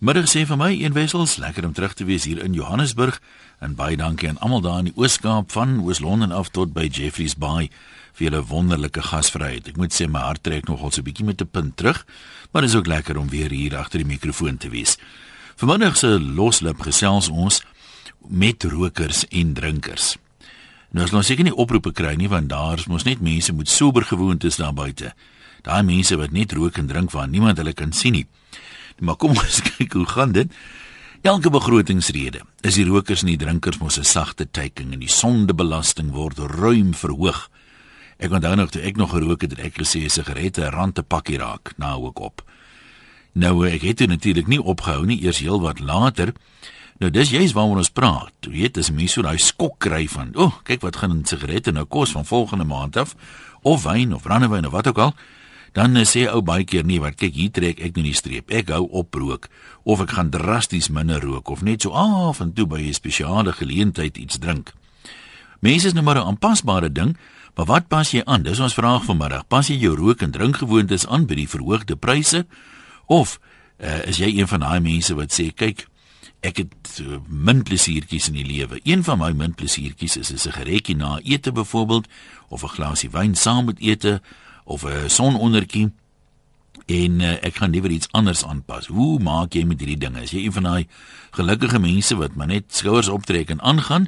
Middag sê vir my een wessels, lekker om terug te wees hier in Johannesburg en baie dankie aan almal daar in die Oos-Kaap van Oos-London af tot by Jeffreys Bay vir julle wonderlike gasvryheid. Ek moet sê my hart trek nogal so 'n bietjie met 'n punt terug, maar dit is ook lekker om weer hier agter die mikrofoon te wees. Vanmiddag se loslip gesels ons met rokers en drinkers. Nou as ons seker nie oproepe kry nie want daar's mos net mense met sober gewoontes daar buite. Daai mense wat net rook en drink waar niemand hulle kan sien nie. Maar kom ons kyk hoe gaan dit. Elke begrotingsrede is die rokers en die drinkers mos 'n sagte teiking en die sondebelasting word ruim verhoog. Ek onthou nog toe ek nog gerook het, het ek gesê sigarette rand te pakkie raak, nou ook op. Nou ek het natuurlik nie opgehou nie, eers heel wat later. Nou dis juist waaroor ons praat. Jy weet, as mense so daai skok kry van, o, oh, kyk wat gaan 'n sigarette nou kos van volgende maand af of wyn of brandewyn of wat ook al dan sê ou baie keer nie wat kyk hier trek ek nou die streep. Ek hou op rook of ek gaan drasties minder rook of net so af en toe by 'n spesiale geleentheid iets drink. Mense is nou maar 'n aanpasbare ding maar wat pas jy aan? Dis ons vraag vanmiddag. Pas jy jou rook en drinkgewoontes aan by die verhoogde pryse? Of uh, is jy een van daai mense wat sê kyk ek het uh, min plesiertjies in die lewe. Een van my min plesiertjies is 'n sigaretjie na ete byvoorbeeld of 'n glasie wyn saam met ete of 'n sonondertjie en uh, ek gaan liewer iets anders aanpas. Hoe maak jy met hierdie dinge? Is jy een van daai gelukkige mense wat maar net skouers optrek en aangaan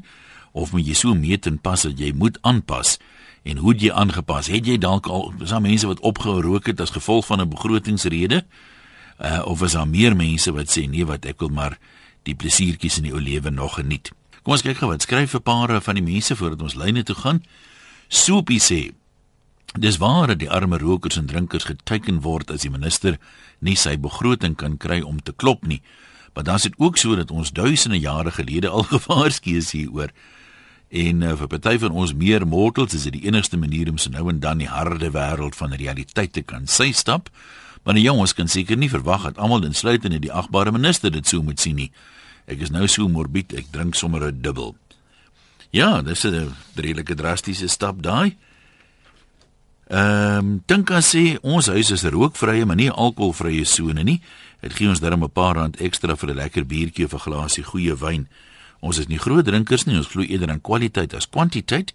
of moet jy so meet en pas dat jy moet aanpas? En hoe het jy aangepas? Het jy dalk al is daar mense wat opgerook het as gevolg van 'n begrotingsrede? Uh, of is daar meer mense wat sê nee wat ek wil maar die plesiertjies in die ou lewe nog geniet? Kom ons kyk gou wat skryf 'n paar van die mense voordat ons lyne toe gaan. Soopie sê Dis waar dat die arme rokers en drinkers geteken word as die minister nie sy begroting kan kry om te klop nie. Maar dan is dit ook so dat ons duisende jare gelede al gewaarsku is hieroor. En uh, vir party van ons meer mortals is dit die enigste manier om se nou en dan die harde wêreld van realiteit te kan sy stap. Maar die jonges kan seker nie verwag dat almal insluitende die agbare minister dit sou moet sien nie. Ek is nou so morbid, ek drink sommer 'n dubbel. Ja, dis 'n redelike drastiese stap daai. Ehm um, dink as sê ons huis is rookvrye maar nie alkoholvrye sone nie. Dit gee ons darm 'n paar rand ekstra vir 'n lekker biertjie of 'n glasie goeie wyn. Ons is nie groot drinkers nie, ons glo eerder aan kwaliteit as kwantiteit.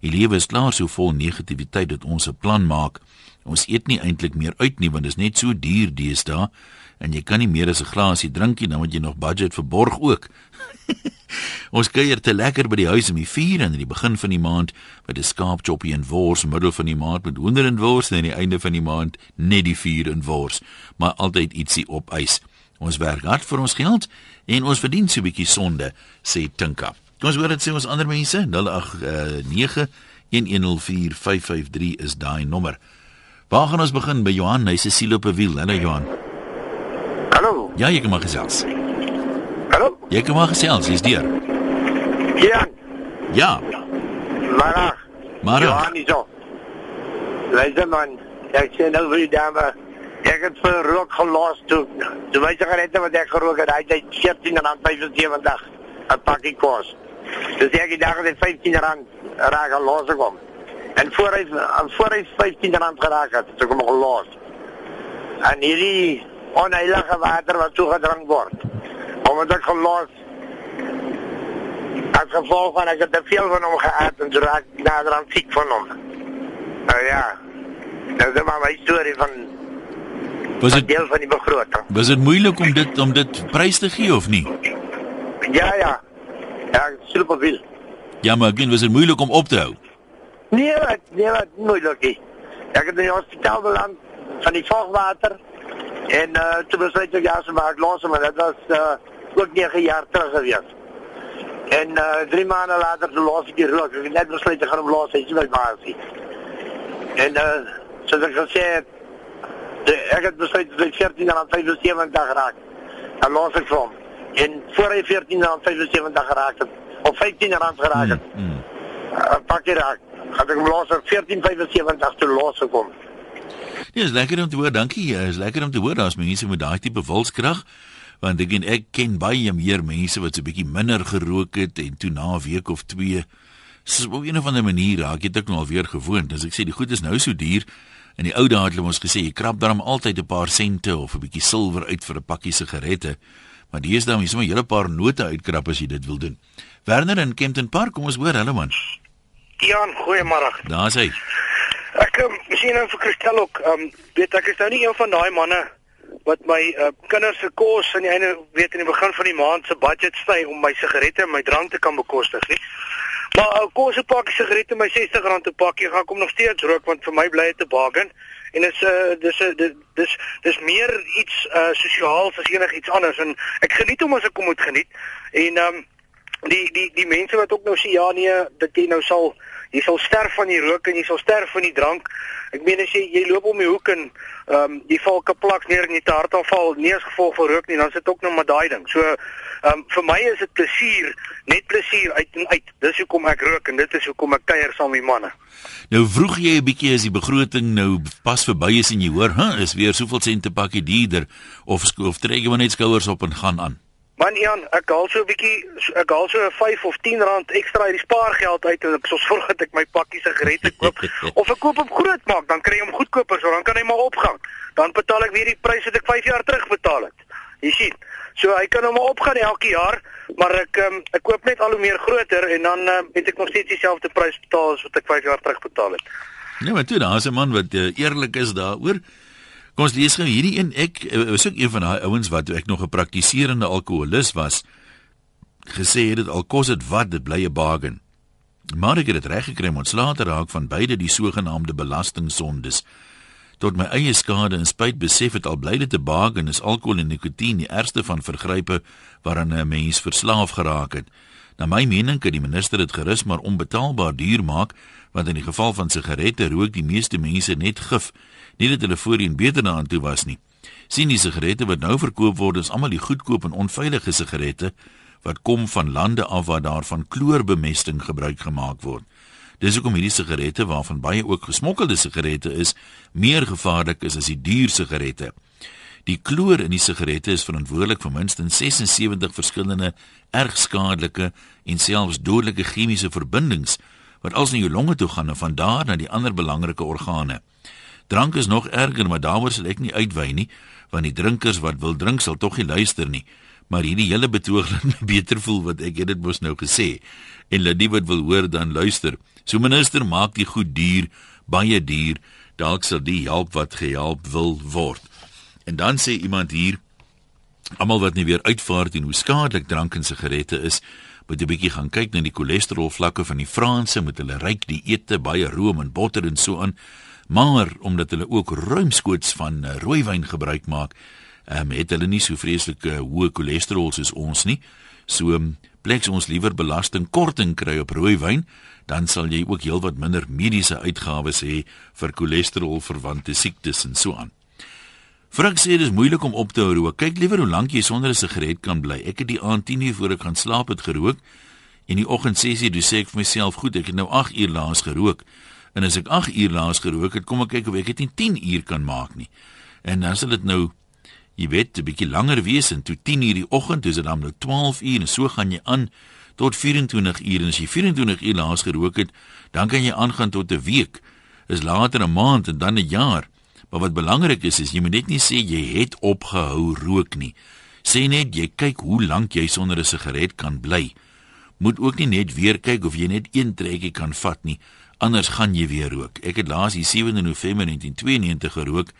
Die lewe is klaar so vol negativiteit dat ons 'n plan maak. Ons eet nie eintlik meer uit nie want dit is net so duur deesdae en jy kan nie meer as 'n glasie drink nie, dan moet jy nog budget vir borg ook. ons kuier te lekker by die huis om die vuur en aan die begin van die maand met 'n skaapchoppie en wors, middel van die maand met hoender en wors en aan die einde van die maand net die vuur en wors, maar altyd ietsie op ys. Ons werk hard vir ons geld en ons verdien so 'n bietjie sonde, sê Tinka. Ons hoor dit sê ons ander mense 089 1104553 is daai nommer. Waar gaan ons begin by Johan? Hy's 'n sielo op 'n wiel. Hallo Johan. Hallo. Ja, jy kan maar gesels. Hallo. Jy kan maar gesels, jy's deur. Ja. Ja. Maar. Maar Ja, nie so. Luister man, ek sê nou vir die dame, ek het vir rook gelos toe. Toe jy net wat ek gerook het, hy het 14 rand 75 'n pakkie kos. Dus ek het daag net 15 rand raak al los gekom. En voor hy voor hy 15 rand geraak het, kom ek los. En hierdie onheilige water wat toegedrink word. Omdat ek gelos as gevolg van ek het te veel van hom geëet en toe raak ek nader aan siek van hom. Nou ja. Nou dis maar my storie van was dit deel van die begroting. was dit moeilik om dit om dit prys te gee of nie? Ja ja. Ja, super veel. Ja, maar again, was dit moeilik om op te hou? Nee, wat, nee, wat moeilik nie. Ek het in die hospitaal beland van die vochtwater en uh toe besluit ek ja, so maar ek los hom, maar dit was uh ook 9 jaar terug gewees. En uh 3 maande later toe los ek die rook. Ek het net besluit ek gaan hom los, hy is my baasie. En uh soos ek gesê het, de- ek het besluit dat hy 14 aan 75 raak. Dan los ek hom. En voor hy 14 aan 75 geraak het, of 15 rand geraak het, Mm, mm. uh, pak jy raak. Gaan ek hom los op 14.75 toe los gekom. Ja, is lekker om te hoor. Dankie. Ja, is lekker om te hoor daar's mense met daai tipe wilskrag. Want ek en ek ken baie meer mense wat so 'n bietjie minder gerook het en toe na 'n week of 2 so op 'n of ander manier raak jy dit nou alweer gewoond. As ek sê die goed is nou so duur In die ou dae het hulle ons gesê jy krap dan altyd 'n paar sente of 'n bietjie silwer uit vir 'n pakkie sigarette. Maar die is dan jy sommer 'n hele paar note uitkrap as jy dit wil doen. Werner in Kempton Park, kom ons hoor, hallo man. Jan, goeiemôre. Daar's hy. Ek um, sien nou vir Christel ook, ehm um, weet ek is nou nie een van daai manne wat my uh, kinders se kos aan die einde weet in die begin van die maand se budget sny om my sigarette en my drank te kan bekostig, nie. Maar uh, kos 'n pakkie sigarette my R60 'n pakkie gaan kom nog steeds rook want vir my bly dit 'n bargain. En is 'n uh, dis 'n uh, dis dis meer iets uh, sosiaals as enigiets anders. En ek geniet hom as ek hom moet geniet. En ehm um, die die die mense wat ook nou sê ja nee dat jy nou sal jy sal sterf van die rook en jy sal sterf van die drank. Ek meen as jy jy loop om die hoek en ehm um, jy val kaplaks neer jy te hartaanval nie as gevolg van rook nie, dan sit ook nog maar daai ding. So ehm um, vir my is dit plesier, net plesier uit en uit. Dis hoekom ek rook en dit is hoekom ek kuier saam met manne. Nou vroeg jy 'n bietjie as die begroting nou pas verby is en jy hoor, "Hæ, is weer soveel sente pakkie duurder of of trek jy maar net skouers op en gaan aan." Man Jan, ek haal so 'n bietjie ek haal so 5 of 10 rand ekstra uit die spaargeld uit en ek soos voorgat ek my pakkie sigarette koop of ek koop op groot maak, dan kry jy hom goedkoper, so dan kan hy maar opgaan. Dan betaal ek weer die prys wat ek 5 jaar terug betaal het. Jy sien. So hy kan hom maar opgaan elke jaar, maar ek um, ek koop net al hoe meer groter en dan um, het ek nog steeds dieselfde prys betaal as wat ek 5 jaar terug betaal het. Nee, maar toe daar's 'n man wat uh, eerlik is daaroor. Kom ons lees gou hierdie een. Ek eh, was ook een van daai ouens wat toe ek nog 'n praktiserende alkoholist was, gesê het dit al kos dit wat, dit bly 'n bargain. Maar ek het dit reg gekry om ontslae te raak van beide die sogenaamde belastingsondes. Tot my eie skade en spyt besef het al bly dit 'n bargain is alkohol en nikotien die ergste van vergrype waaraan 'n mens verslaaf geraak het. Na my mening kan die minister dit gerus maar onbetaalbaar duur maak, want in die geval van sigarette rook die meeste mense net gif nie dat hulle voorheen beter daaraan toe was nie. sien die sigarette wat nou verkoop word is almal die goedkoop en onveilige sigarette wat kom van lande af waar daar van kloorbemesting gebruik gemaak word. Dis hoekom hierdie sigarette waarvan baie ook gesmokkelde sigarette is, meer gevaarlik is as die duur sigarette. Die kloor in die sigarette is verantwoordelik vir minstens 76 verskillende erg skadelike en selfs dodelike chemiese verbindings wat als in jou longe toe gaan en van daar na die ander belangrike organe. Drank is nog erger, maar daaroor sal ek nie uitwy nie, want die drinkers wat wil drink sal tog nie luister nie. Maar hierdie hele betoog laat my beter voel wat ek het dit mos nou gesê. En laat die wat wil hoor dan luister. So minister maak die goed duur, baie duur, dalk sal die help wat gehelp wil word. En dan sê iemand hier almal wat nie weer uitvaar teen hoe skadelik drank en sigarette is, moet 'n bietjie gaan kyk na die cholesterol vlakke van die Franse met hulle ryk die ete, baie room en botter en so aan maar omdat hulle ook ruimskoots van uh, rooiwyn gebruik maak, um, het hulle nie so vreeslike hoë cholesterol soos ons nie. So um, pleks ons liewer belastingkorting kry op rooiwyn, dan sal jy ook heelwat minder mediese uitgawes hê vir cholesterol verwante siektes en so aan. Frank sê dit is moeilik om op te hou rook. Kyk liewer hoe lank jy sonder 'n sigaret kan bly. Ek het die aand 10 uur voor ek gaan slaap het gerook en die oggend 6 uur, dis ek vir myself, goed, ek het nou 8 uur laas gerook. En as ek 8 uur laas gerook het, kom ek kyk of ek dit in 10 uur kan maak nie. En dan sal dit nou jy weet 'n bietjie langer wees en toe 10 uur die oggend, dis dit dan nou 12 uur en so gaan jy aan tot 24 uur en as jy 24 uur laas gerook het, dan kan jy aangaan tot 'n week, is later 'n maand en dan 'n jaar. Maar wat belangrik is is jy moet net nie sê jy het opgehou rook nie. Sê net jy kyk hoe lank jy sonder 'n sigaret kan bly. Moet ook nie net weer kyk of jy net een trekkie kan vat nie anders gaan jy weer rook. Ek het laas die 7de November 1992 gerook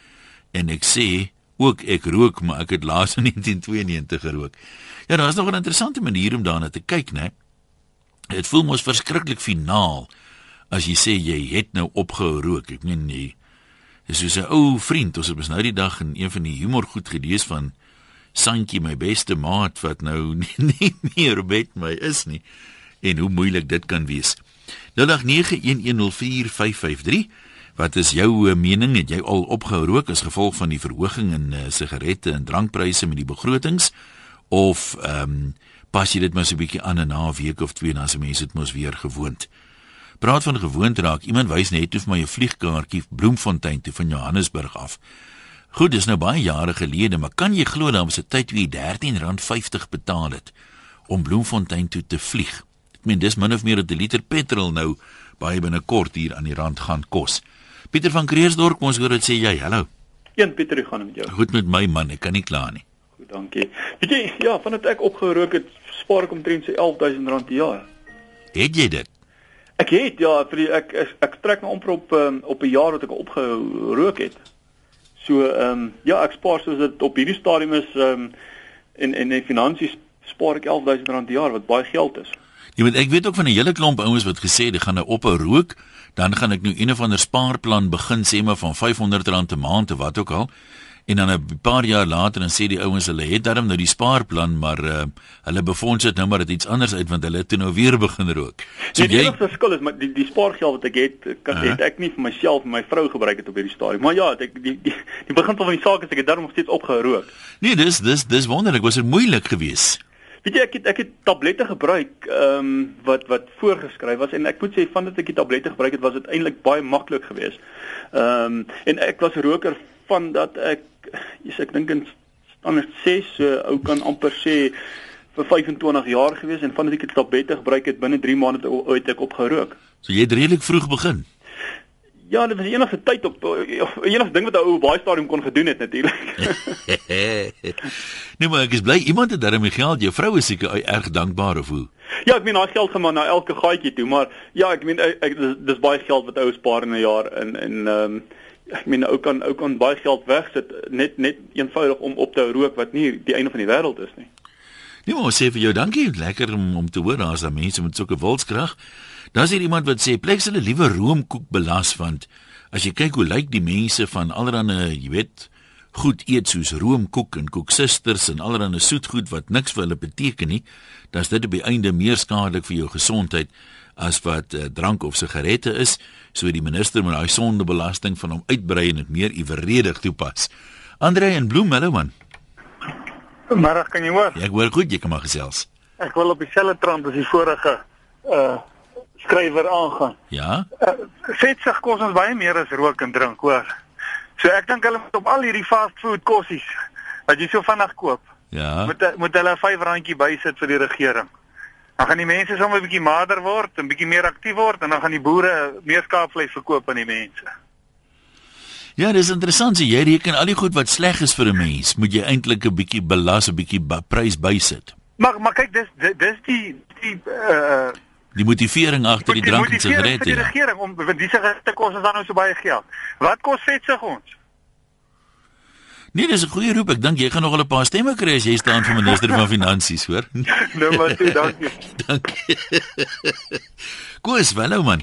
en ek sê ook ek rook, maar ek het laas in 1992 gerook. Ja, daar is nog 'n interessante manier om daarna te kyk, né? Dit voel mos verskriklik finaal as jy sê jy het nou opgehou rook. Ek meen nie. Dis soos 'n ou vriend, ons het nou die dag in een van die humor goed gelees van Santjie my beste maat wat nou nie, nie meer met my is nie en hoe moeilik dit kan wees. 0891104553. Wat is jou eh, mening? Het jy al opgehou rook as gevolg van die verhoging in uh, sigarette en drankpryse met die begrotings of ehm um, pas jy dit maar so 'n bietjie aan 'n na week of twee na se mense dit mos weer gewoond. Praat van gewoond raak. Iemand wys net hoe vir my 'n vliegkaartjie Bloemfontein toe van Johannesburg af. Goed, dis nou baie jare gelede, maar kan jy glo daar was 'n tyd toe jy R13.50 betaal het om Bloemfontein toe te vlieg? Ek meen dis min of meer 'n liter petrol nou baie binnekort hier aan die rand gaan kos. Pieter van Kreersdorp, ons hoor dit sê jy. Hallo. Een Pieter, hoe gaan dit met jou? Goed met my man, ek kan nie kla nie. Goed, dankie. Weet jy, ja, vandat ek opgerook het, spaar ek omtrent so R11000 per jaar. Het jy dit? Ek het ja, vir die, ek, ek ek trek nou amper op um, op 'n jaar wat ek opgerook het. So ehm um, ja, ek spaar soos dit op hierdie stadium is ehm um, en en in finansies spaar ek R11000 per jaar wat baie geld is. Jy weet ek weet ook van 'n hele klomp ouens wat gesê "Ek gaan nou ophou rook, dan gaan ek nou een of ander spaarplan begin sê maar van R500 'n maand of wat ook al." En dan 'n paar jaar later dan sê die ouens hulle het darm nou die spaarplan, maar uh, hulle befonds dit nou maar dit iets anders uit want hulle het toe nou weer begin rook. So nee, die jy... verskil is maar die die spaargeld wat ek het, kan uh -huh. het ek nie vir myself en my vrou gebruik het op hierdie stadium. Maar ja, ek die die die begin van die saak is ek het darm nog steeds opgerook. Nee, dis dis dis wonderlik, was dit moeilik geweest? Weet jy ek het ek het tablette gebruik ehm um, wat wat voorgeskryf was en ek moet sê vandat ek die tablette gebruik het was dit eintlik baie maklik geweest. Ehm um, en ek was roker van dat ek is ek dink in standaard 6 so ou kan amper sê vir 25 jaar gewees en vandat ek dit tablette gebruik het binne 3 maande uit ek opgerook. So jy het redelik vroeg begin. Ja, dit was die enigste tyd op enigste ding wat 'n ou baie stadium kon gedoen het natuurlik. nee, maar ek is bly iemand het daarmee geld. Jou vrou is seker erg dankbaar of hoe? Ja, ek meen daai geld gaan maar na elke gaatjie toe, maar ja, ek meen ek, ek, dis, dis baie geld wat ou spaar in 'n jaar in en ehm um, ek meen ou kan ou kan baie geld wegsit net net eenvoudig om op te rook wat nie die einde van die wêreld is nie. Nee, maar sê vir jou dankie, lekker om, om te hoor daar's daar mense met sulke wilskrag. Daar's hier iemand wat sê pleks hulle liewe roomkoek belas want as jy kyk hoe lyk die mense van allerlei, jy weet, goed eet soos roomkoek en koeksusters en allerlei soetgoed wat niks vir hulle beteken nie, dan's dit op die einde meer skadelik vir jou gesondheid as wat uh, drank of sigarette is, so die minister moet daai sondebelasting van hom uitbrei en dit meer iweredig toepas. Andre en Bloem, hallo man. Maar kan jy hoor? Ja, ek hoor goed, jy kan maar gesels. Ek wil op dieselfde trant as die vorige uh skrywer aangaan. Ja. Uh, Vetsig kos ons baie meer as rook en drink, hoor. So ek dink hulle moet op al hierdie fast food kossies wat jy so vinnig koop. Ja. Moet moet hulle 'n R5 bysit vir die regering. Dan gaan die mense sommer 'n bietjie maarder word en bietjie meer aktief word en dan gaan die boere meer skaapvleis verkoop aan die mense. Ja, dis interessant. So jy reken al die goed wat sleg is vir 'n mens, moet jy eintlik 'n bietjie belas, 'n bietjie prys bysit. Maar maar kyk, dis dis die die uh die motivering agter die drank en sigarette. Die regering om want die sigarette kos ons dan nou so baie geld. Wat kos vetsig ons? Nee, dis 'n goeie roep. Ek dink jy gaan nog 'n paar stemme kry as jy staan vir minister van finansies, hoor. nou maar toe, dankie. dankie. Koos, hallo man.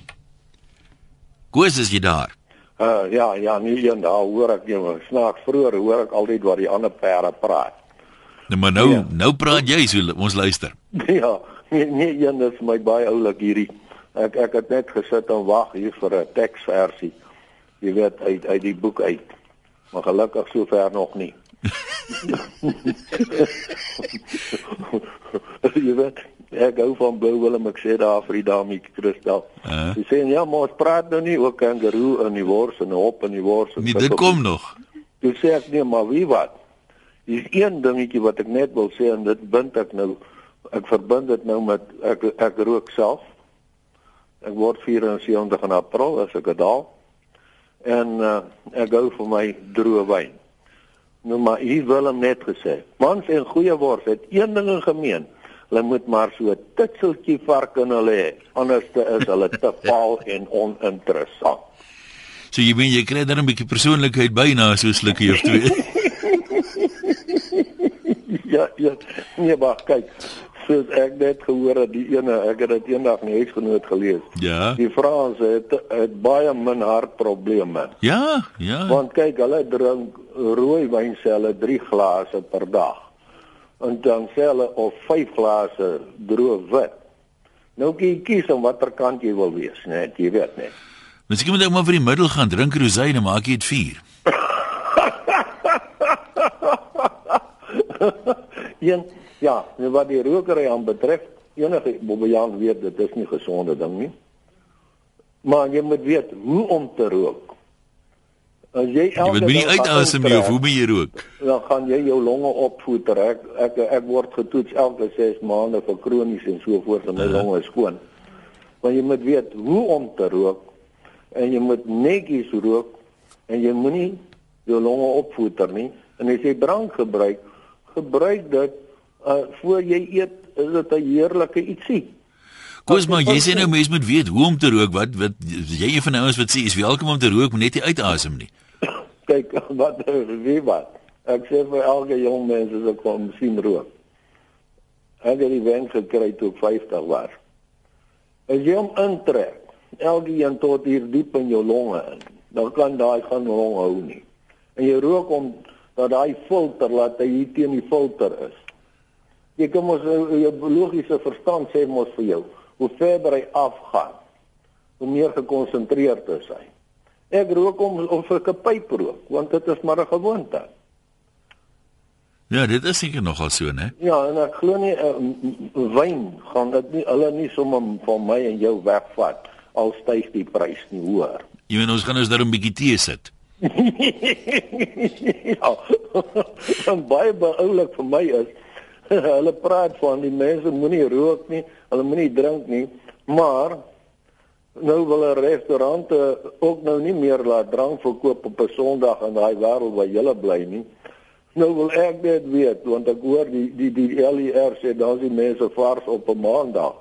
Koos is jy daar? Uh ja, ja, nie een daar hoor ek maar snaaks vroeër hoor ek altyd wat die ander perde praat. Nou maar nou, ja. nou praat jy so ons luister. Ja, nee, nee, een is my baie oulik hierdie. Ek ek het net gesit en wag hier vir 'n teksversie. Jy weet uit uit die boek uit maar gelukkig sover nog nie. jy weet, ek gou van Blue Willem ek sê daar vir die dame Kristal. Uh. Sy sê ja, maar ons praat nou nie oor kangaroo en die wors en hop en die wors en nee, dit kom nog. Jy sê ek nee, maar wie wat? Dis een dingetjie wat ek net wil sê en dit bind ek nou ek verbind dit nou met ek ek rook self. Ek word 74 in April as ek dit daal en uh, ek gou vir my droë wyn. Nou maar hier wil hom net gesê. Mans en goeie wors het een ding in gemeen. Hulle moet maar so 'n titseltjie vark in hulle hê. Anders is hulle te paal en oninteressant. So jy weet jy kry dan 'n bietjie persoonlikheid byna so slukkie of twee. ja, ja. Nee, maar kyk soos ek net gehoor het die ene ek het dit eendag in huisgenoot gelees. Ja. Die Franse het, het baie min hartprobleme. Ja, ja. Want kyk, hulle drink rooi wyn selle 3 glase per dag. En dan selle of 5 glase droë wit. Nou kyk kies om watter kant jy wil wees, net jy weet net. Miskien moet ek maar vir die middel gaan drink rosé en maak jy dit 4. Een Ja, en wat die rokery aan betref, enige Bobbejaan weet dit is nie gesonde ding nie. Maar jy moet weet hoe om te rook. As jy elke jy moet uitasem nie of hoe moet jy rook? Dan gaan jy jou longe opvoeter. Ek ek ek word getoets elke 6 maande vir kronies en so voort en my uh -huh. longe is skoon. Maar jy moet weet hoe om te rook en jy moet netjies rook en jy moenie jou longe opvoeter nie. En as jy drank gebruik, gebruik dit uh voor jy eet, is dit 'n heerlike ietsie. Koos maar jy sê nou mense moet weet hoe om te rook. Wat wat jy een van die ouens wat sê is welkom om te rook, maar net nie uitasem nie. Kyk wat wie wat. Ek sê vir elke jong mens as ek kom sien rook. Ek het die wenk gekry toe ek 50 was. As jy hom intrek, elke een tot hier diep in jou longe in, dan kan daai gaan long hou nie. En jy rook hom dat daai filter laat hy hier teen die filter is. Jy kom ons jou biologiese verstand sê mos vir jou, hoe verder hy afgaan, hoe meer gekonsentreerd is hy. Ek rook hom of ek 'n pyp rook, want dit is maar 'n gewoonte. Ja, dit is seker nogal so, né? Ja, en ek glo nie uh, wyn gaan dit nie hulle nie sommer van my en jou wegvat al styg die prys nie hoor. Jy weet ons gaan ons daar 'n bietjie tee sit. ja. en baie beoulik vir my is hulle praat van die mense moenie rook nie, hulle moenie drink nie, maar nou wil 'n restaurante ook nou nie meer laat drank verkoop op 'n Sondag in daai wêreld waar jy bly nie. Nou wil ek dit weet want ek hoor die die die LER sê daar's die mense vars op 'n maandag.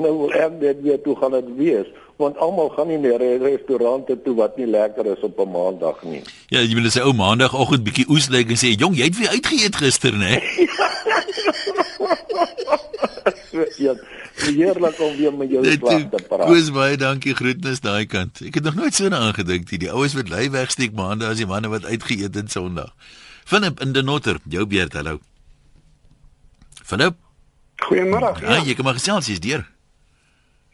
Nou wil ek dit weet hoe gaan dit wees want almal gaan nie meer restaurante toe wat nie lekker is op 'n maandag nie. Ja, jy wil sê ou maandagooggend bietjie oes lê en sê jong, jy het weer uitgeëet gister, né? ja. Heerlik om weer met jou te praat. Goeie baie dankie groetnis daai kant. Ek het nog nooit so daaraan gedink nie. Die oues wat lei wegsteek maandag as die manne wat uitgeëet het Sondag. Philip in die Notter, jou beurt, hallo. Philip. Goeiemôre. Ja, ja, jy kom maar gesels, jy's deur.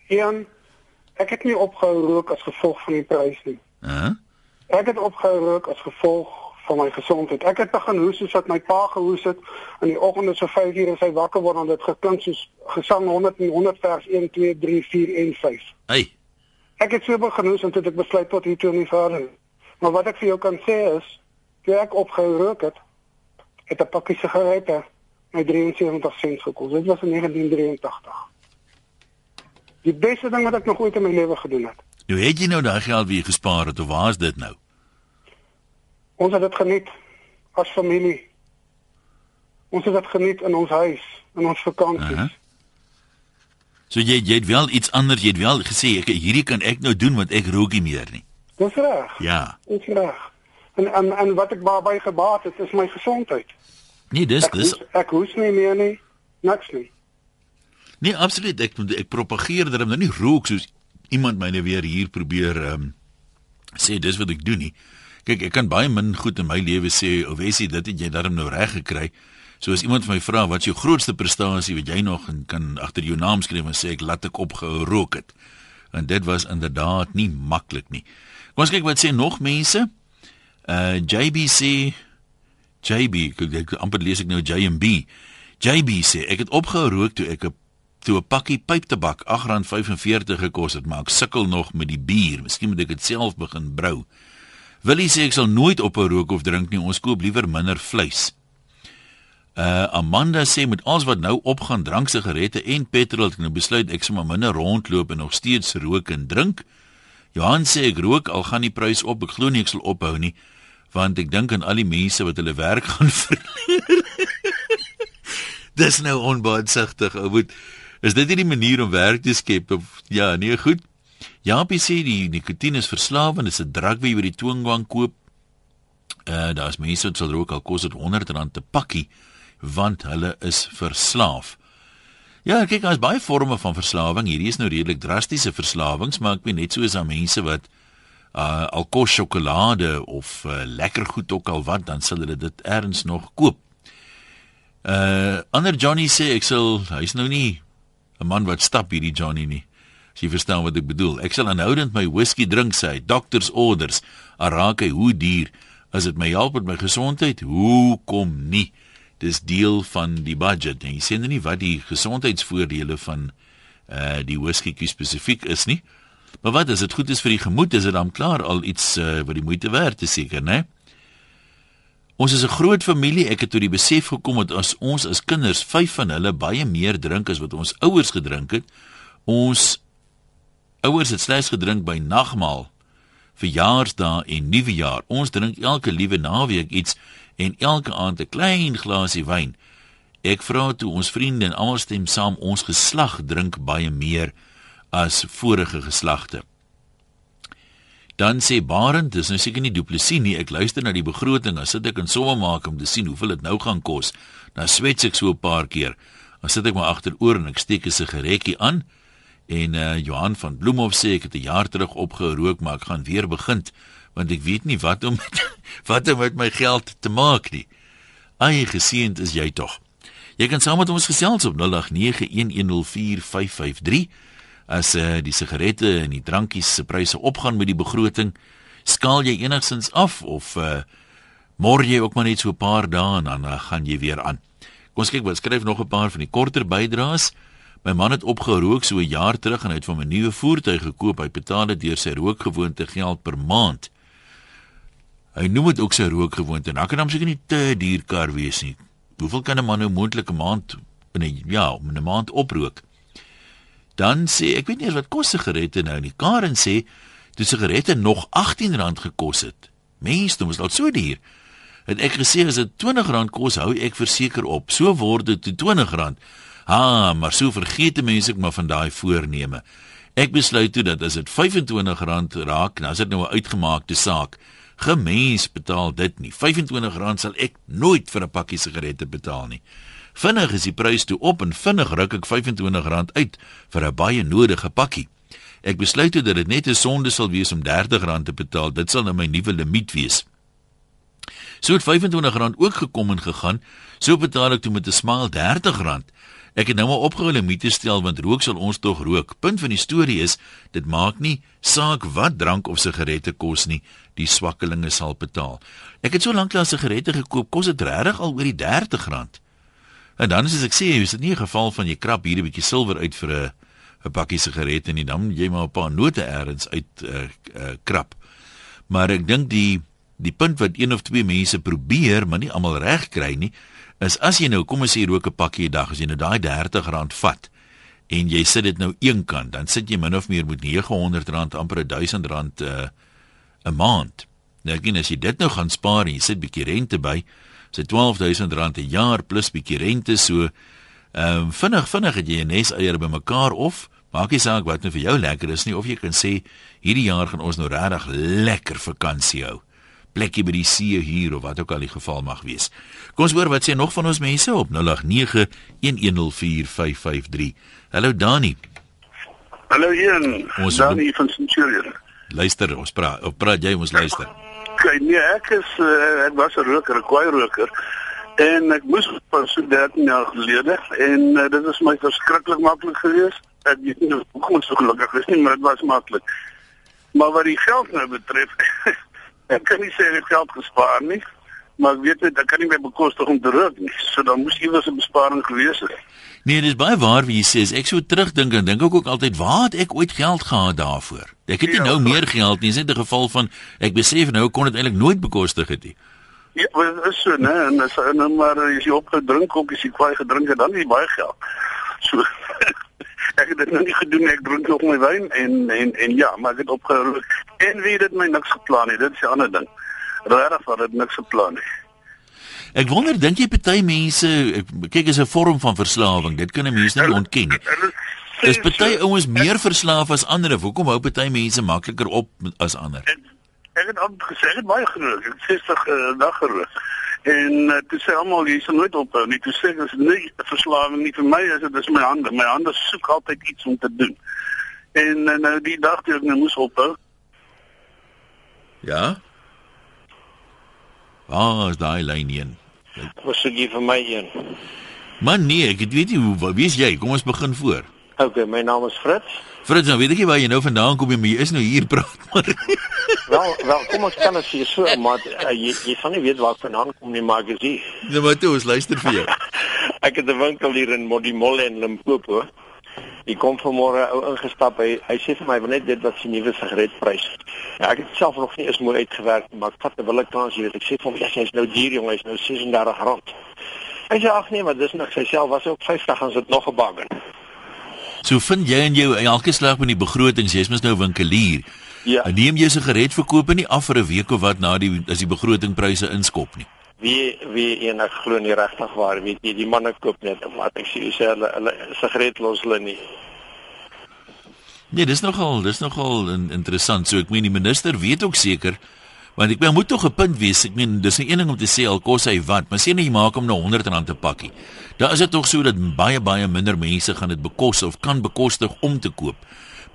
Ian, ek het nie opgehou rook as gevolg van die prys nie. Uh -huh. Ek het opgehou rook as gevolg van my gesondheid. Ek het begin hoes soos wat my pa gehoes het in die oggende so 5 uur as hy wakker word en dit geklink soos gesang 100 en 100 vers 1 2 3 4 en 5. Hey. Ek het so begin hoes en toe ek besluit tot hier toe nie verder. Maar wat ek vir jou kan sê is toe ek opgehou rook het, het 'n pakkie sigarette my 73 sent gekos. Dit was in 1983. Die beste ding wat ek nog ooit in my lewe gedoen het. Nou het jy nou daai geld weer gespaar het of waar is dit nou? Ons het dit geniet as familie. Ons het dit geniet in ons huis, in ons vakansies. Uh -huh. So jy jy het wel iets anders, jy het wel gesê ek hierdie kan ek nou doen want ek rook nie meer nie. Dis reg. Ja. Dis reg. En en en wat ek baie gebaat het is my gesondheid. Nee, dis ek dis hoes, ek hoes nie meer nie. Niks nie. Nee, absoluut. Ek ek propageer dat hom nou nie rook soos iemand myne weer hier probeer ehm um, sê dis wat ek doen nie. Kyk, ek kan baie min goed in my lewe sê of wesie dit het jy darm nou reg gekry. So as iemand my vra wat is jou grootste prestasie wat jy nog kan agter jou naam skryf en sê ek laat ek opgehou rook het. En dit was inderdaad nie maklik nie. Kom ons kyk wat sê nog mense. Uh JBC JB, ek amper lees ek nou JMB. JB sê ek het opgehou rook toe ek 'n toe 'n pakkie pyptabak R8.45 gekos het, maar ek sukkel nog met die bier. Miskien moet ek dit self begin brou. Willie sê ek sal nooit ophou rook of drink nie. Ons koop liewer minder vleis. Uh Amanda sê met alles wat nou opgaan, drank, sigarette en petrol, ek nou besluit ek sommer minder rondloop en nog steeds rook en drink. Johan sê ek rook al gaan die prys op. Ek glo nie ek sal ophou nie want ek dink aan al die mense wat hulle werk gaan verloor. Dis nou onbaatsigtig. Ou moet is dit nie die manier om werk te skep of ja, nee, goed. Jaapie sê die nikotien is verslawend, dis 'n drug wat jy by die toongang koop. Uh daar's mense wat sal rook al kos dit R100 te pakkie want hulle is verslaaf. Ja, kyk, daar's baie forme van verslawing. Hierdie is nou redelik drastiese verslawings, maar ek weet net so is daar mense wat uh al kos sjokolade of uh, lekker goed ook al wat, dan sal hulle dit erns nog koop. Uh ander Johnny sê ek sal hy's nou nie 'n man wat stap hierdie Johnny nie. As jy verstaan wat ek bedoel. Ek sal aanhoudend my whisky drink sê hy, doctors orders. Araak hy hoe duur as dit my help met my gesondheid? Hoe kom nie? Dis deel van die budget. En jy sê nou nie wat die gesondheidsvoordele van uh die whisky spesifiek is nie. Maar wat as dit goed is vir die gemoed, is dit dan klaar al iets uh, wat die moeite werd is seker, né? Ons is 'n groot familie. Ek het tot die besef gekom dat as ons as kinders 5 van hulle baie meer drink as wat ons ouers gedrink het, ons ouers het slegs gedrink by nagmaal verjaarsdae en nuwejaar. Ons drink elke liewe naweek iets en elke aand 'n klein glasie wyn. Ek vra toe ons vriende en almal stem saam ons geslag drink baie meer as vorige geslagte. Dan sê Barend, dis nou seker nie duplisie nie. Ek luister na die begroting, dan sit ek en somme maak om te sien hoeveel dit nou gaan kos. Dan swets ek so 'n paar keer. Dan sit ek maar agteroor en ek steek 'n sigaretjie aan. En uh Johan van Bloemhof sê ek het 'n jaar terug opgehou rook, maar ek gaan weer begin want ek weet nie wat om met, wat om met my geld te maak nie. Ai geseend is jy tog. Jy kan saam met ons gesels op 0891104553 as uh, die sigarette en die drankies se pryse opgaan met die begroting, skaal jy enigsins af of uh, môre jy ook maar net so 'n paar dae en dan uh, gaan jy weer aan. Kom ons kyk wat skryf nog 'n paar van die korter bydraes. My man het opgerook so 'n jaar terug en hy het van 'n nuwe voertuig gekoop. Hy betaal dit deur sy rookgewoonte geld per maand. Hy noem dit ook sy rookgewoonte. Nou kan hom seker nie te duur kar wees nie. Hoeveel kan 'n man nou moontlik 'n maand in 'n ja, in 'n maand oprook? Dan sê ek weet nie wat kos sigarette nou nie. Karen sê die sigarette nog R18 gekos het. Mense, dit was al so duur. Het ek gesê as dit R20 kos, hou ek verseker op. So word dit R20. Ha, maar so vergeet mense ek maar van daai voorneme. Ek besluit toe dat as dit R25 raak, dan is dit nou 'n uitgemaakte saak. Gemens betaal dit nie. R25 sal ek nooit vir 'n pakkie sigarette betaal nie. Vinnig is die prys toe op en vinnig ruk ek R25 uit vir 'n baie nodige pakkie. Ek besluit toe dat dit net 'n sonde sal wees om R30 te betaal. Dit sal nou my nuwe limiet wees. So het R25 ook gekom en gegaan. So betaal ek toe met 'n smaal R30. Ek het nou maar opgehou limite stel want rook sal ons tog rook. Punt van die storie is, dit maak nie saak wat drank of sigarette kos nie, die swakkelinge sal betaal. Ek het so lank lank sigarette gekoop, kos dit regtig al oor die R30. En dan as ek sê, is dit nie 'n geval van jy krap hier 'n bietjie silwer uit vir 'n 'n pakkie sigarette nie, dan jy maar 'n paar note eers uit uh, uh, krap. Maar ek dink die die punt wat een of twee mense probeer, maar nie almal reg kry nie, is as jy nou kom ons sê rook 'n pakkie 'n dag, as jy nou daai R30 vat en jy sit dit nou eenkant, dan sit jy min of meer met R900 amper R1000 'n uh, maand. Nou ek as jy dit nou gaan spaar en jy sit bietjie rente by, sy R12000 'n jaar plus bietjie rente so ehm um, vinnig vinnig het jy 'n nes eier bymekaar of maak nie saak wat nou vir jou lekker is nie of jy kan sê hierdie jaar gaan ons nou regtig lekker vakansie hou plekkie by die see hier of wat ook al die geval mag wees. Kom ons hoor wat sê nog van ons mense op 0891104553. Hallo Dani. Hallo Ian. Ons Dani van Centurion. Luister, ons praat, praat jy ons luister? Kyk nee, ek is uh, ek was 'n roker, 'n kwaai roker. En ek moes pas so 13 jaar gelede en uh, dit was my verskriklik maklik geweest. Ek weet nie hoe kom so gelukkig is nie, maar dit was maklik. Maar wat die geld nou betref, ek kan nie sê ek het geld gespaar nie, maar ek weet net ek kan nie meer bekostig om te rook nie. So dan moes iewers 'n besparing gewees het. Nee, dis baie waar wie jy sê. Ek so terugdink en dink ek ook altyd, waar het ek ooit geld gehad daarvoor? Ek het nie ja, nou meer geld nie. Dis net 'n geval van ek besef nou kon dit eintlik nooit bekostig het nie. Ja, maar is so, né? En as en dan maar as jy opgedrink ook as jy kwaai gedrink het, dan is baie geld. So ek het dit nog nie gedoen ek drink nog my wyn en en en ja, maar ek het opgehou en wie het my niks geplan nie. Dit is 'n ander ding. Regtig, wat het niks geplan nie. Ek wonder dink jy party mense kyk is 'n vorm van verslawing. Dit kan 'n mens nie ontken nie. Is party ouens meer verslaaf as ander? Hoekom hou party mense makliker op as ander? Ek, ek het al gesê ek het baie gerook. Ek het 60 uh, dag gerook. En uh, toe sê almal jy sal nooit ophou nie. Toe sê dis nie verslawing nie vir my is dit is my hande. My hande soek altyd iets om te doen. En uh, nou die dag toe ek nou moes ophou. Ja. Waar is daai lyn heen? Sê jy vir my een? Man nee, ek weet nie hoe wie is jy? Kom ons begin voor. OK, my naam is Fritz. Fritz, nou weet ek nie waar jy nou vandaan kom nie, maar jy is nou hier praat maar. wel, wel, kom ons kan as jy so, maar uh, jy jy van nie weet waar vandaan kom nie, maar ek sê. Nou maar toe, ons luister vir jou. ek het 'n winkel hier in Modimolle in Limpopo. Ek kom vanmôre ou ingestap. Hy hy sê vir my want net dit wat sy nuwe sigaretprys. Ja, ek het self nog nie eens mooi uitgewerk, maar ek vat 'n wille kans hier. Ek sê vir hom, ja, hy's nou duur jong, hy's nou R36. Hy sê ag nee, maar dis nog sy self was ook 50 en sit nog 'n baggen. So vind jy en jou elke slag met die begrotings, jy's mos nou winkelier. Ja. En neem jy sigaretverkope nie af vir 'n week of wat na die as die begrotingpryse inskop nie. Wie wie en ek glo nie regtig waar weet jy die manne koop net wat ek sê sê hulle hulle sigaret los hulle nie. Nee, dis nogal, dis nogal in, interessant. So ek meen die minister weet ook seker want ek meen moet tog 'n punt wees. Ek meen dis 'n een ding om te sê al kos hy wat, maar sê net jy maak hom nou R100 'n pakkie. Dan is dit tog so dat baie baie minder mense gaan dit bekos of kan bekostig om te koop.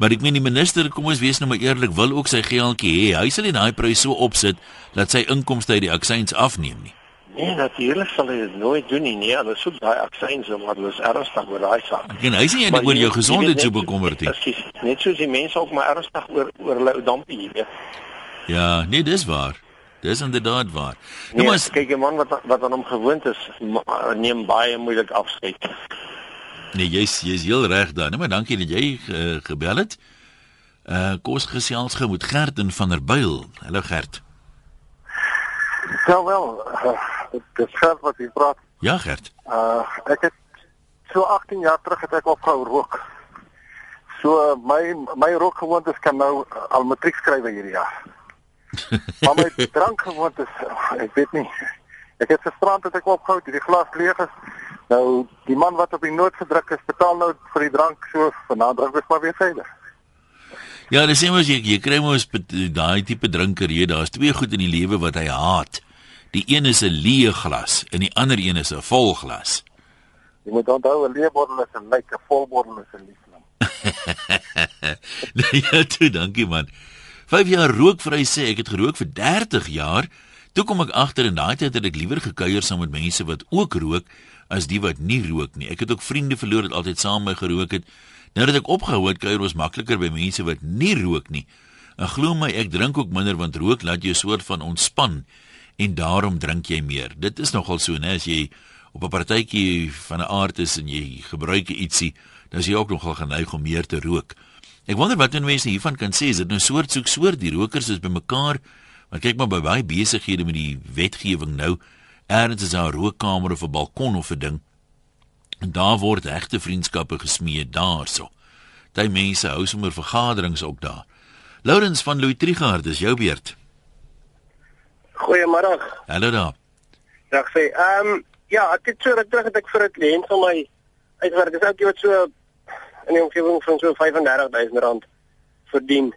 Maar ek meen die minister, kom ons wees nou maar eerlik, wil ook sy geeltjie hê. Hy sal nie daai prys so opsit dat sy inkomste uit die aksies afneem nie. Nee, natuurlik sal hy dit nooit doen nie. Nee, hulle soek daai aksies maar hulle is ernstig oor daai saak. Meen hy sê jy Maar oor jou gesondheid so bekommerd nie. Presies. Net soos die mense ook maar ernstig oor oor hulle ou dampie, jy weet. Ja, nee, dis waar. Dis inderdaad waar. Nou Nee, maar maar kyk 'n man wat wat aan hom gewoond is, neem baie moeilik afskeid. Nee, jy's jy's heel reg daar. Nee, maar dankie dat jy uh, gebel het. Uh kos gesels met Gert en van der Byl. Hallo Gert. Ja wel, uh, dit is geld wat jy praat. Ja Gert. Uh ek het so 18 jaar terug het ek opgehou rook. So uh, my my rookgewoontes kan nou uh, al matriek skryf hierdie jaar. maar my drankgewoontes, uh, ek weet nie. Ek het gisterand het ek opgehou, die glas leeg is. Nou die man wat op die noot gedruk is, betaal nou vir die drank so vanaand drink ek maar weer verder. Ja, dis mos jy jy kry mos daai tipe drinker hier. Daar's twee goed in die lewe wat hy haat. Die een is 'n leë glas en die ander een is 'n vol glas. Jy moet onthou 'n leebottel is 'n lyk, 'n volbottel is 'n liefling. nee, ja, toe, dankie man. 5 jaar rookvry sê ek het gerook vir 30 jaar. Toe kom ek agter en daai tyd het ek liewer gekuier saam met mense wat ook rook as die wat nie rook nie. Ek het ook vriende verloor wat altyd saam met my gerook het. Nou dat ek opgehou het, kuier ons makliker by mense wat nie rook nie. En glo my, ek drink ook minder want rook laat jou soort van ontspan en daarom drink jy meer. Dit is nogal so, né, as jy op 'n partytjie van 'n aard is en jy gebruik ietsie, dan is jy ook nogal geneig om meer te rook. Ek wonder wat doen mense hiervan kan sê, is dit nou soort soek soort die rokers is bymekaar. Want kyk maar by baie besighede met die wetgewing nou, ergens is daar 'n rookkamer of 'n balkon of 'n ding. En daar word regte vriendskappe gesmee daarso. Daai mense hou sommer vergaderings ook daar. Lourens van Louis Trigard, dis jou beurt. Goeiemôre. Hallo daar. Dag sê. Ehm um, ja, ek het so ruk terug het ek vir 'n kliënt van my uitgewerk. Dis ook iets so in die omgewing van so R35000 verdien.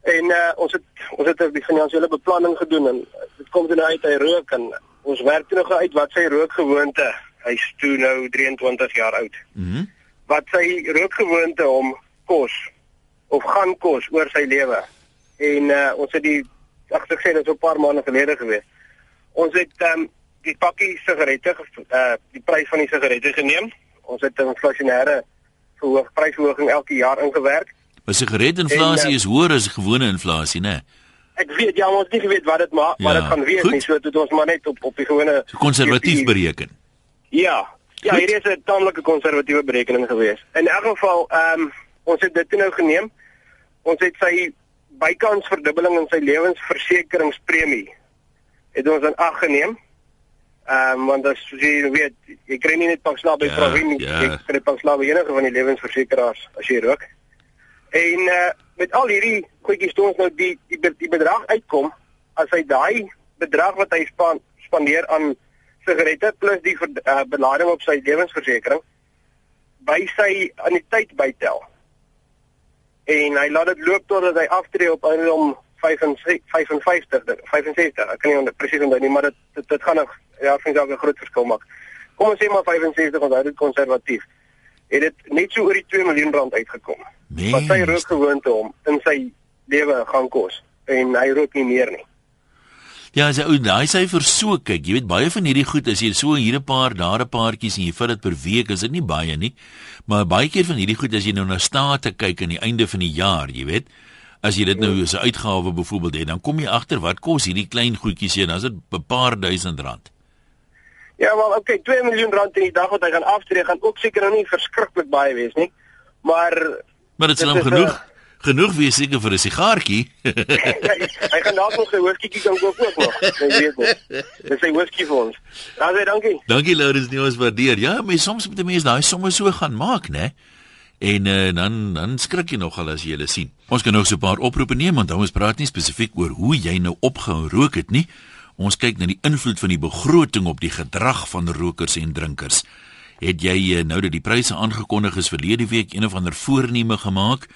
En uh, ons het ons het 'n finansiële beplanning gedoen en dit kom toe nou uit hy rook en ons werk toe nog uit wat sy rookgewoonte. Hy's toe nou 23 jaar oud. Mhm. Mm Wat sy rookgewoonte hom kos of gaan kos oor sy lewe. En uh, ons het die ek sê dit so 'n paar maande gelede gewees. Ons het um, die pakkie sigarette uh die prys van die sigarette geneem. Ons het 'n inflasionêre verhoog prysverhoging elke jaar ingewerk. Maar sigaretinflasie En, uh, is hoër as gewone inflasie, né? Ek weet ja, ons nie geweet wat dit maar Ja, dit gaan wees goed. nie. So het ons maar net op op die gewone So konservatief bereken. Ja. Ja, Goed. hierdie is 'n tamelike konservatiewe berekening gewees. In elk geval, ehm um, ons het dit toe nou geneem. Ons het sy bykans verdubbeling in sy lewensversekeringspremie het ons in ag geneem. Ehm um, want as jy weet, jy kry nie net pakslaap by Ja, Provin nie, ja. jy kry pakslaap by enige van die lewensversekeraars as jy rook. En uh, met al hierdie goedjies toe ons nou die die, die bedrag uitkom, as hy daai bedrag wat hy span, spandeer aan sigarette plus die ver, uh, belading op sy lewensversekering by sy anniteit bytel. En hy laat dit loop totdat hy aftree op ouderdom 55 55 65. Ek kan nie onder presies onthou nie, maar dit dit, dit gaan nog ja, vind ek 'n groot verskil maak. Kom ons sê maar 65 onthou dit konservatief. Het dit net so oor die 2 miljoen rand uitgekom. Wat sy Mens. rookgewoonte hom in sy lewe gaan kos en hy rook nie meer nie. Ja, as jy ou daai syfer so kyk, jy weet baie van hierdie goed as jy so hier 'n paar, daar 'n paartjies en jy vat dit per week, is dit nie baie nie. Maar baie keer van hierdie goed as jy nou na state kyk aan die einde van die jaar, jy weet, as jy dit nou as 'n uitgawe byvoorbeeld het, dan kom jy agter wat kos hierdie klein goedjies hier, dan is dit 'n paar duisend rand. Ja, wel, okay, 2 miljoen rand in die dag wat hy gaan aftree gaan ook seker nou nie verskriklik baie wees nie. Maar Maar dit sal Dit hom genoeg genoeg wees seker vir 'n sigaartjie. hy, gaan dalk nog sy whisky kan koop ook nog. Jy weet nie. Dis sy whisky vir ons. Dan sê dankie. Dankie Lourens, nie ons waardeer. Ja, maar soms moet 'n mens daai somme so gaan maak, né? En uh, dan dan skrik jy nogal as jy hulle sien. Ons kan nog so 'n paar oproepe neem want ons praat nie spesifiek oor hoe jy nou opgehou rook het nie. Ons kyk na die invloed van die begroting op die gedrag van rokers en drinkers. Het jy uh, nou dat die pryse aangekondig is verlede week een of ander voorneme gemaak?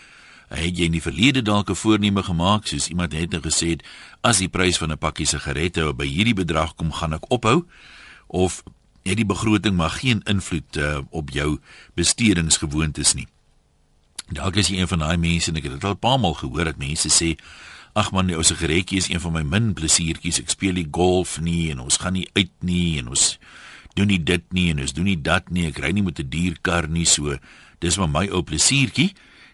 Het jy in die verlede dalk 'n voorneme gemaak soos iemand het nou gesê het as die prys van 'n pakkie sigarette by hierdie bedrag kom gaan ek ophou of het die begroting maar geen invloed uh, op jou bestedingsgewoontes nie. Dalk is jy een van daai mense en ek het dit al 'n paar maal gehoor dat mense sê ag man die ou sigaretjie is een van my min plesiertjies ek speel nie golf nie en ons gaan nie uit nie en ons doen nie dit nie en ons doen nie dat nie ek ry nie met 'n dierkar nie so dis maar my ou plesiertjie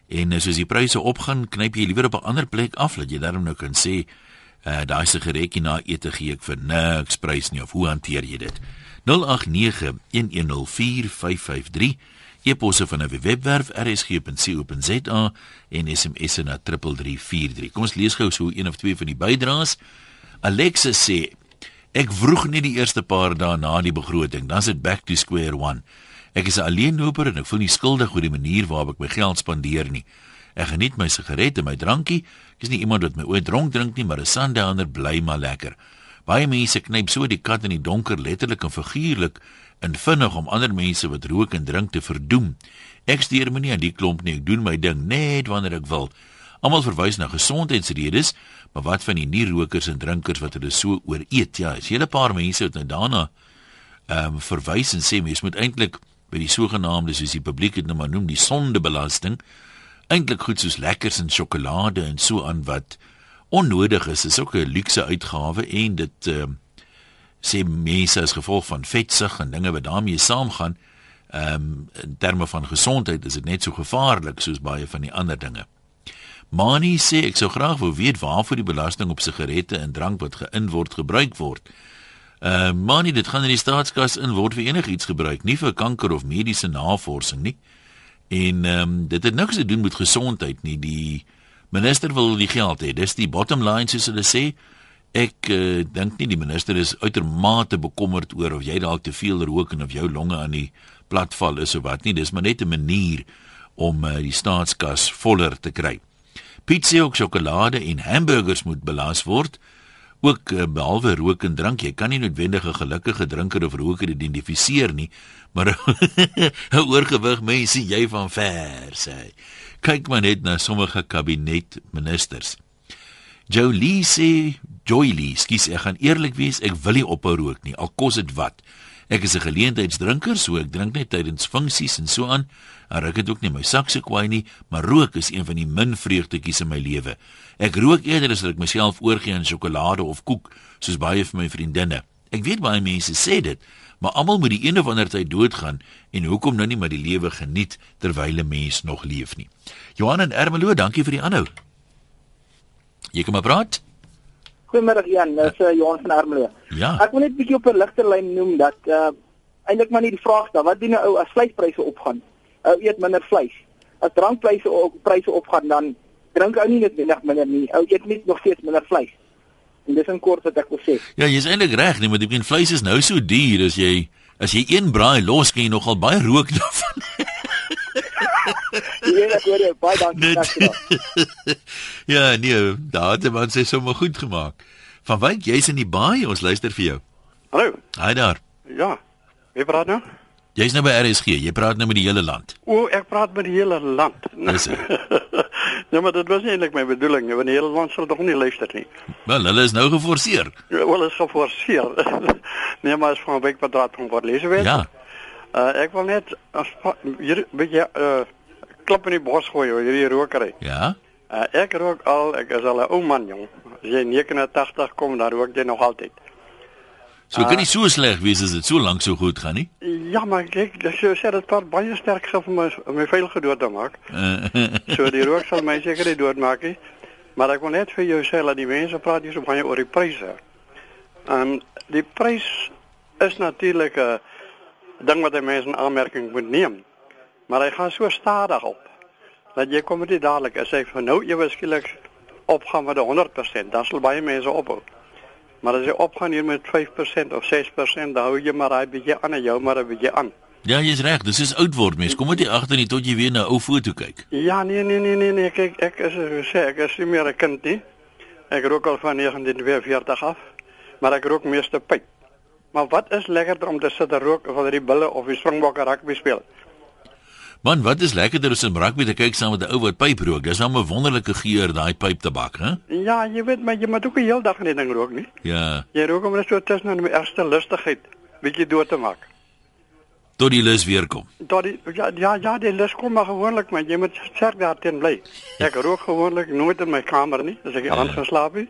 en as die pryse opgaan knyp jy liewer op 'n ander plek af dat jy daarom nou kan sê uh, daai sigaretjie na ete gee ek vir niks prys nie of hoe hanteer jy dit 0891104553 e-posse van 'n webwerf rsg.co.za en SMS na 3343. Kom ons lees gou so een of twee van die bydraes. Alexa sê ek vroeg net die eerste paar dae na die begroting, dan's dit back to square one. Ek is 'n alleenloper en ek voel nie skuldig oor die manier waarop ek my geld spandeer nie. Ek geniet my sigaret en my drankie. Ek is nie iemand wat my ooit dronk drink nie, maar 'n sundowner bly maar lekker. Baie mense knyp so die kat in die donker letterlik en figuurlik en vinnig om ander mense wat rook en drink te verdoem. Ek steur my nie aan die klomp nie. Ek doen my ding net wanneer ek wil. Almal verwys na gesondheidsredes, maar wat van die nie-rokers en drinkers wat hulle so ooreet? Ja, is hele paar mense wat nou daarna ehm um, verwys en sê mens moet eintlik by die sogenaamde soos die publiek dit nou maar noem die sondebelasting eintlik goed soos lekkers en sjokolade en so aan wat onnodig is. Dit is ook 'n luukse uitgawe en dit ehm uh, sê mense as gevolg van vetsug en dinge wat daarmee saamgaan, ehm um, in terme van gesondheid is dit net so gevaarlik soos baie van die ander dinge. Mani sê ek sou graag wou weet waarvoor die belasting op sigarette en drank wat geïn word gebruik word. Uh, Mani, dit gaan in die staatskas in word vir enigiets gebruik, nie vir kanker of mediese navorsing nie. En ehm um, dit het niks te doen met gesondheid nie. Die minister wil die geld hê. Dis die bottom line soos hulle sê. Ek uh, dink nie die minister is uitermate bekommerd oor of jy dalk te veel rook en of jou longe aan die platval is of wat nie. Dis maar net 'n manier om uh, die staatskas voller te kry. Pizza ook sjokolade en hamburgers moet belas word. Ook uh, behalwe rook en drank, jy kan nie noodwendig 'n gelukkige drinker of roker identifiseer nie, maar 'n oorgewig mens sien jy van ver sê. Kyk maar net na sommige kabinetministers. Jolie sê Joylie, skus ek gaan eerlik wees, ek wil nie ophou rook nie, al kos dit wat. Ek is 'n geleentheidsdrinker, so ek drink net tydens funksies en so aan. En ek het ook nie my sak se kwaai nie, maar rook is een van die min vreugdetjies in my lewe. Ek rook eerder as dat ek myself oorgee aan sjokolade of koek, soos baie van my vriendinne. Ek weet baie mense sê dit, maar almal moet die een of ander tyd doodgaan en hoekom nou nie maar die lewe geniet terwyl 'n mens nog leef nie. Johan en Ermelo, dankie vir die aanhou. Jy kom maar praat. Goeiemôre Jan, dis uh, Johan van Ermelo. Ja. Ek wil net 'n bietjie op 'n ligter lyn noem dat uh eintlik maar nie die vraag daar, wat doen 'n ou as vleispryse opgaan? Ou eet minder vleis. As drankpryse op pryse opgaan dan drink ou nie net minder minder nie. Ou eet net nog steeds minder vleis. En dis 'n kort wat ek wil sê. Ja, jy's eintlik reg, nee, maar die begin vleis is nou so duur as jy as jy een braai los kan jy nogal baie rook daarvan. Ja, ek hoor jou. Baie dankie ja, nee, daar het man sê sommer goed gemaak. Van wyk jy's in die baai, ons luister vir jou. Hallo. Haai daar. Ja. Wie praat nou? Jy's nou by RSG. Jy praat nou met die hele land. O, ek praat met die hele land. Dis dit. ja, maar dit was nie eintlik my bedoeling, want die hele land sal tog nie luister nie. Wel, hulle is nou geforseer. Ja, wel is geforseer. nee, maar as van 'n week kwadraat van wat lees weet. Ja. Uh, ek wil net as hier bietjie uh klip in die bos gooi oor hierdie rokery. Ja. Uh, ek rook al, ek is al 'n ou man jong. As jy 89 kom, dan rook jy nog altyd. So kan nie so sleg wees as dit so lank so goed gaan nie. Ja, maar kyk, dis so sê dit vat baie sterk gif om my om my veil gedood te maak. so die rook sal my seker nie doodmaak nie. Maar ek wil net vir jou sê dat die mense praat hier so baie oor die pryse. En die prys is natuurlik 'n ding wat die mense in aanmerking moet neem. Maar hy gaan so stadig op dat jy kom dit dadelik as hy vir nou ewe skielik opgaan met 100%, dan sal baie mense ophou. Maar as jy opgaan hier met 5% of 6%, dan hou jy maar daai bietjie aan en jou maar 'n bietjie aan. Ja, jy's reg, dis is oud word mens. Kom net agter nie tot jy weer na ou foto kyk. Ja, nee nee nee nee nee, kyk ek is sê ek is nie meer 'n kind nie. Ek rook al van 1942 af, maar ek rook meeste pyp. Maar wat is lekkerder om te sit en rook of wanneer die bulle of die springbokke rugby speel? Man, wat is lekkerder as 'n rugby te kyk saam met 'n ou wat pyp rook? Dis nou 'n wonderlike geur daai pyp tabak, hè? Ja, jy weet maar jy moet ook 'n heel dag net ding rook nie. Ja. Jy rook om net so tussen in die eerste lustigheid bietjie dood te maak. Tot die lus weer kom. Tot die ja ja ja, die lus kom maar gewoonlik, maar jy moet sterk daarteen bly. Ek rook gewoonlik nooit in my kamer nie, as ek ja. aan geslaap het.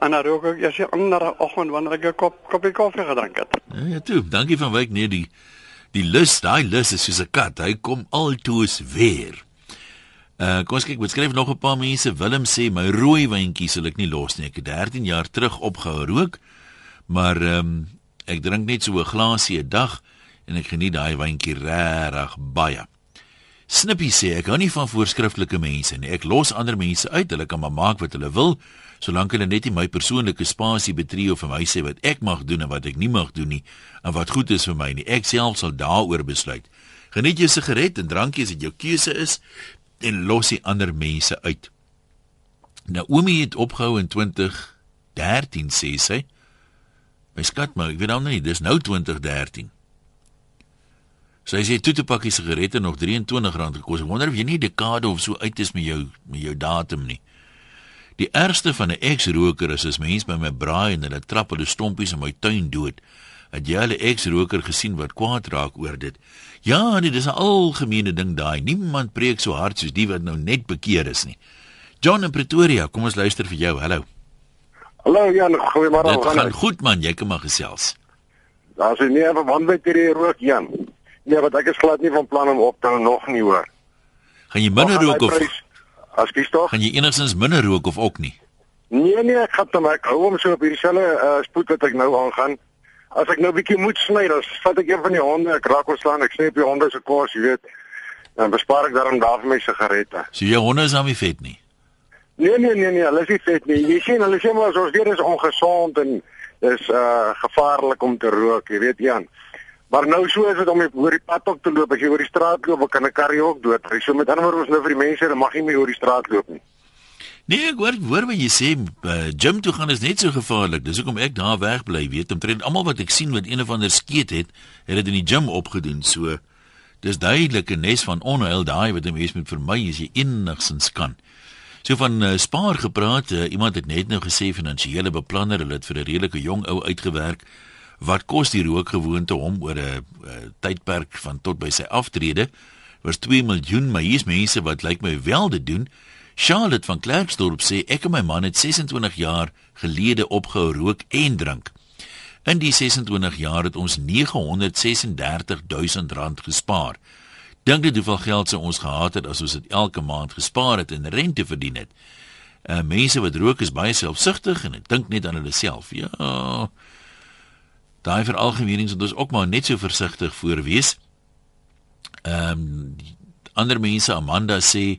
En dan rook ek eers 'n ander oggend wanneer ek 'n kop koppie koffie gedrink het. Ja, ja, toe. Dankie van wyk nee die Die lus, daai lus is soos 'n kat. Hy kom altoos weer. Uh kom ons kyk, wat skryf nog 'n paar mense. Willem sê my rooi wyntjie sal ek nie los nie. Ek het 13 jaar terug opgehou rook, maar ehm um, ek drink net so 'n glasie 'n dag en ek geniet daai wyntjie regtig baie. Snippy sê ek hou nie van voorskriftelike mense nie. Ek los ander mense uit. Hulle kan maar maak wat hulle wil solank hulle net nie my persoonlike spasie betree of vir my sê wat ek mag doen en wat ek nie mag doen nie en wat goed is vir my nie. Ek self sal daaroor besluit. Geniet jou sigaret en drankie as dit jou keuse is en los die ander mense uit. Naomi het opgehou in 2013 sê sy. My skat maar, ek weet nou nie, dis nou 2013. Sy sê toe te pakkie sigarette nog R23 gekos. Ek wonder of jy nie dekade of so uit is met jou met jou datum nie. Die ergste van 'n ex-roker is as mense by my braai en hulle trap hulle stompies in my tuin dood. Het jy al 'n ex-roker gesien wat kwaad raak oor dit? Ja, nee, dis 'n algemene ding daai. Niemand preek so hard soos die wat nou net bekeer is nie. John in Pretoria, kom ons luister vir jou. Hallo. Hallo Jan, goeiemôre. Dit gaan goed man, jy kan maar gesels. Daar's nie ewe wanbyd hierdie rook Jan. Nee, wat ek is glad nie van plan om op te nog nie hoor. Gaan jy minder rook of prijs, As kies tog? Gaan jy enigstens minder rook of ook nie? Nee nee, ek gaan dan ek hou hom so op hierdie selfe uh, spoed wat ek nou aangaan. As ek nou bietjie moet sny, dan vat ek een van die honde, ek raak hom slaan, ek sny op die honde se kos, jy weet. Dan bespaar ek daarom daar vir my sigarette. So jou honde is aan die vet nie. Nee nee nee nee, hulle is nie vet nie. Jy sien, hulle sê maar ons weer is ongesond en is uh gevaarlik om te rook, jy weet Jan. Maar nou so is dit om oor die pad op te loop. As jy oor die straat loop, kan 'n karry ook dood. So met ander woorde, ons nou vir die mense, hulle mag nie meer oor die straat loop nie. Nee, ek hoor hoor wat jy sê, uh, gym toe gaan is net so gevaarlik. Dis hoekom ek daar weg bly, weet, omtrent almal wat ek sien wat een of ander skeet het, het dit in die gym opgedoen. So dis duidelik 'n nes van onheil daai wat 'n mens moet vermy as jy enigsins kan. So van uh, spaar gepraat, uh, iemand het net nou gesê finansiële beplanner, hulle het vir 'n redelike jong ou uitgewerk wat kos die rookgewoonte hom oor 'n tydperk van tot by sy aftrede was 2 miljoen maar hier's mense wat lyk my wel dit doen. Charlotte van Klerksdorp sê ek en my man het 26 jaar gelede opgehou rook en drink. In die 26 jaar het ons 936000 rand gespaar. Dink dit hoeveel geld sou ons gehad het as ons dit elke maand gespaar het en rente verdien het. Uh, mense wat rook is baie selfsugtig en dink net aan hulle self. Ja daai veralgemenings moet ons ook maar net so versigtig voor wees. Ehm um, ander mense Amanda sê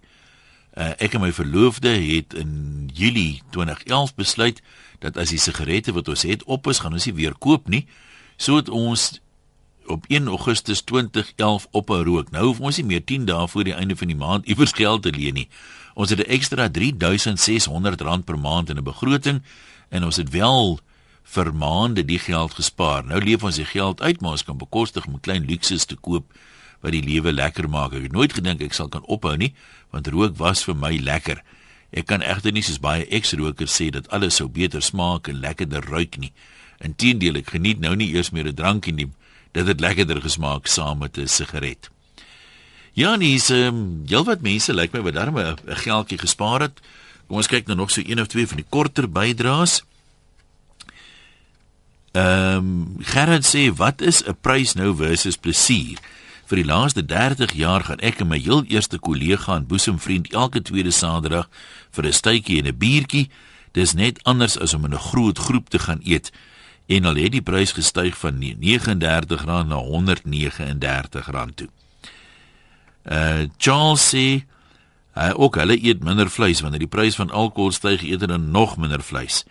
uh, ek en my verloofde het in Julie 2011 besluit dat as die sigarette wat ons het op is, gaan ons nie weer koop nie. So het ons op 1 Augustus 2011 op 'n rook. Nou hoef ons nie meer 10 dae voor die einde van die maand iewers geld te leen nie. Ons het 'n ekstra 3600 rand per maand in 'n begroting en ons het wel vir maande die geld gespaar. Nou leef ons die geld uit, maar ons kan bekostig om klein luksus te koop wat die lewe lekker maak. Ek het nooit gedink ek sal kan ophou nie, want rook was vir my lekker. Ek kan egter nie soos baie ex-rokers sê dat alles sou beter smaak en lekkerder ruik nie. Inteendeel, ek geniet nou nie eers meer 'n drankie nie, dit het lekkerder gesmaak saam met 'n sigaret. Ja, nee, is ehm um, heelwat mense lyk like my wat daarmee 'n geldjie gespaar het. Kom ons kyk nou nog so een of twee van die korter bydraes. Ehm um, Gerard sê wat is 'n prys nou versus plesier? Vir die laaste 30 jaar gaan ek en my heel eerste kollega en boesemvriend elke tweede Saterdag vir 'n stytjie en 'n biertjie. Dis net anders as om in 'n groot groep te gaan eet. En al het die prys gestyg van R39 na R139 toe. Uh Charles sê hy ook hulle eet minder vleis wanneer die prys van alkohol styg, eet hulle nog minder vleis.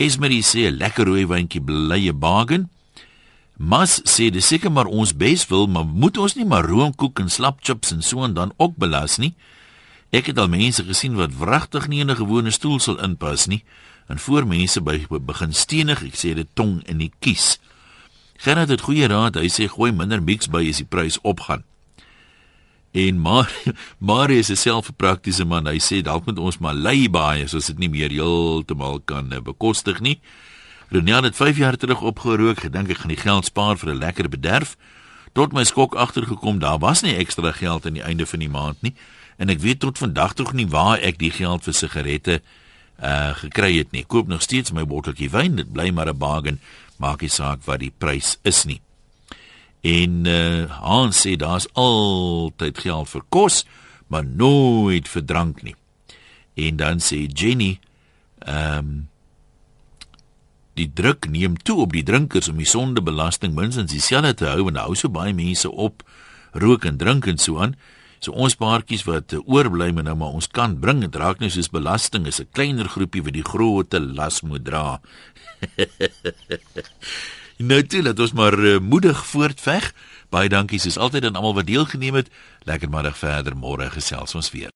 Esmerie sê 'n lekker rooi wyntjie blye bargain. Mas sê dis seker maar ons bes wil, maar moet ons nie maar roomkoek en slapchips en so en dan ook belas nie. Ek het al mense gesien wat wragtig nie in 'n gewone stoel sal inpas nie en voor mense by begin stenig, ek sê dit tong in die kies. Gerard het goeie raad, hy sê gooi minder mix by as die prys opgaan. En maar maar is 'n selfpraktiese man. Hy sê dalk moet ons maar lei baie soos dit nie meer heeltemal kan eh, bekostig nie. Ronel het 5 jaar terug opgerook, gedink ek gaan die geld spaar vir 'n lekker bederf. Tot my skok agtergekom, daar was nie ekstra geld aan die einde van die maand nie en ek weet tot vandag tog nie waar ek die geld vir sigarette uh gekry het nie. Koop nog steeds my botteltjie wyn, dit bly maar 'n bargain, maak nie saak wat die prys is nie. En uh Hans sê daar's altyd geld vir kos, maar nooit vir drank nie. En dan sê Jenny, ehm um, die druk neem toe op die drinkers om die sondebelasting minstens dieselfde te hou en hou so baie mense op rook en drink en so aan. So ons paartjies wat oorbly maar nou maar ons kan bring dit raak nie soos belasting is 'n kleiner groepie wat die groot las moet dra. Nou toe, laat ons maar uh, moedig voortveg. Baie dankie soos altyd aan almal wat deelgeneem het. Lekker middag verder, môre gesels ons weer.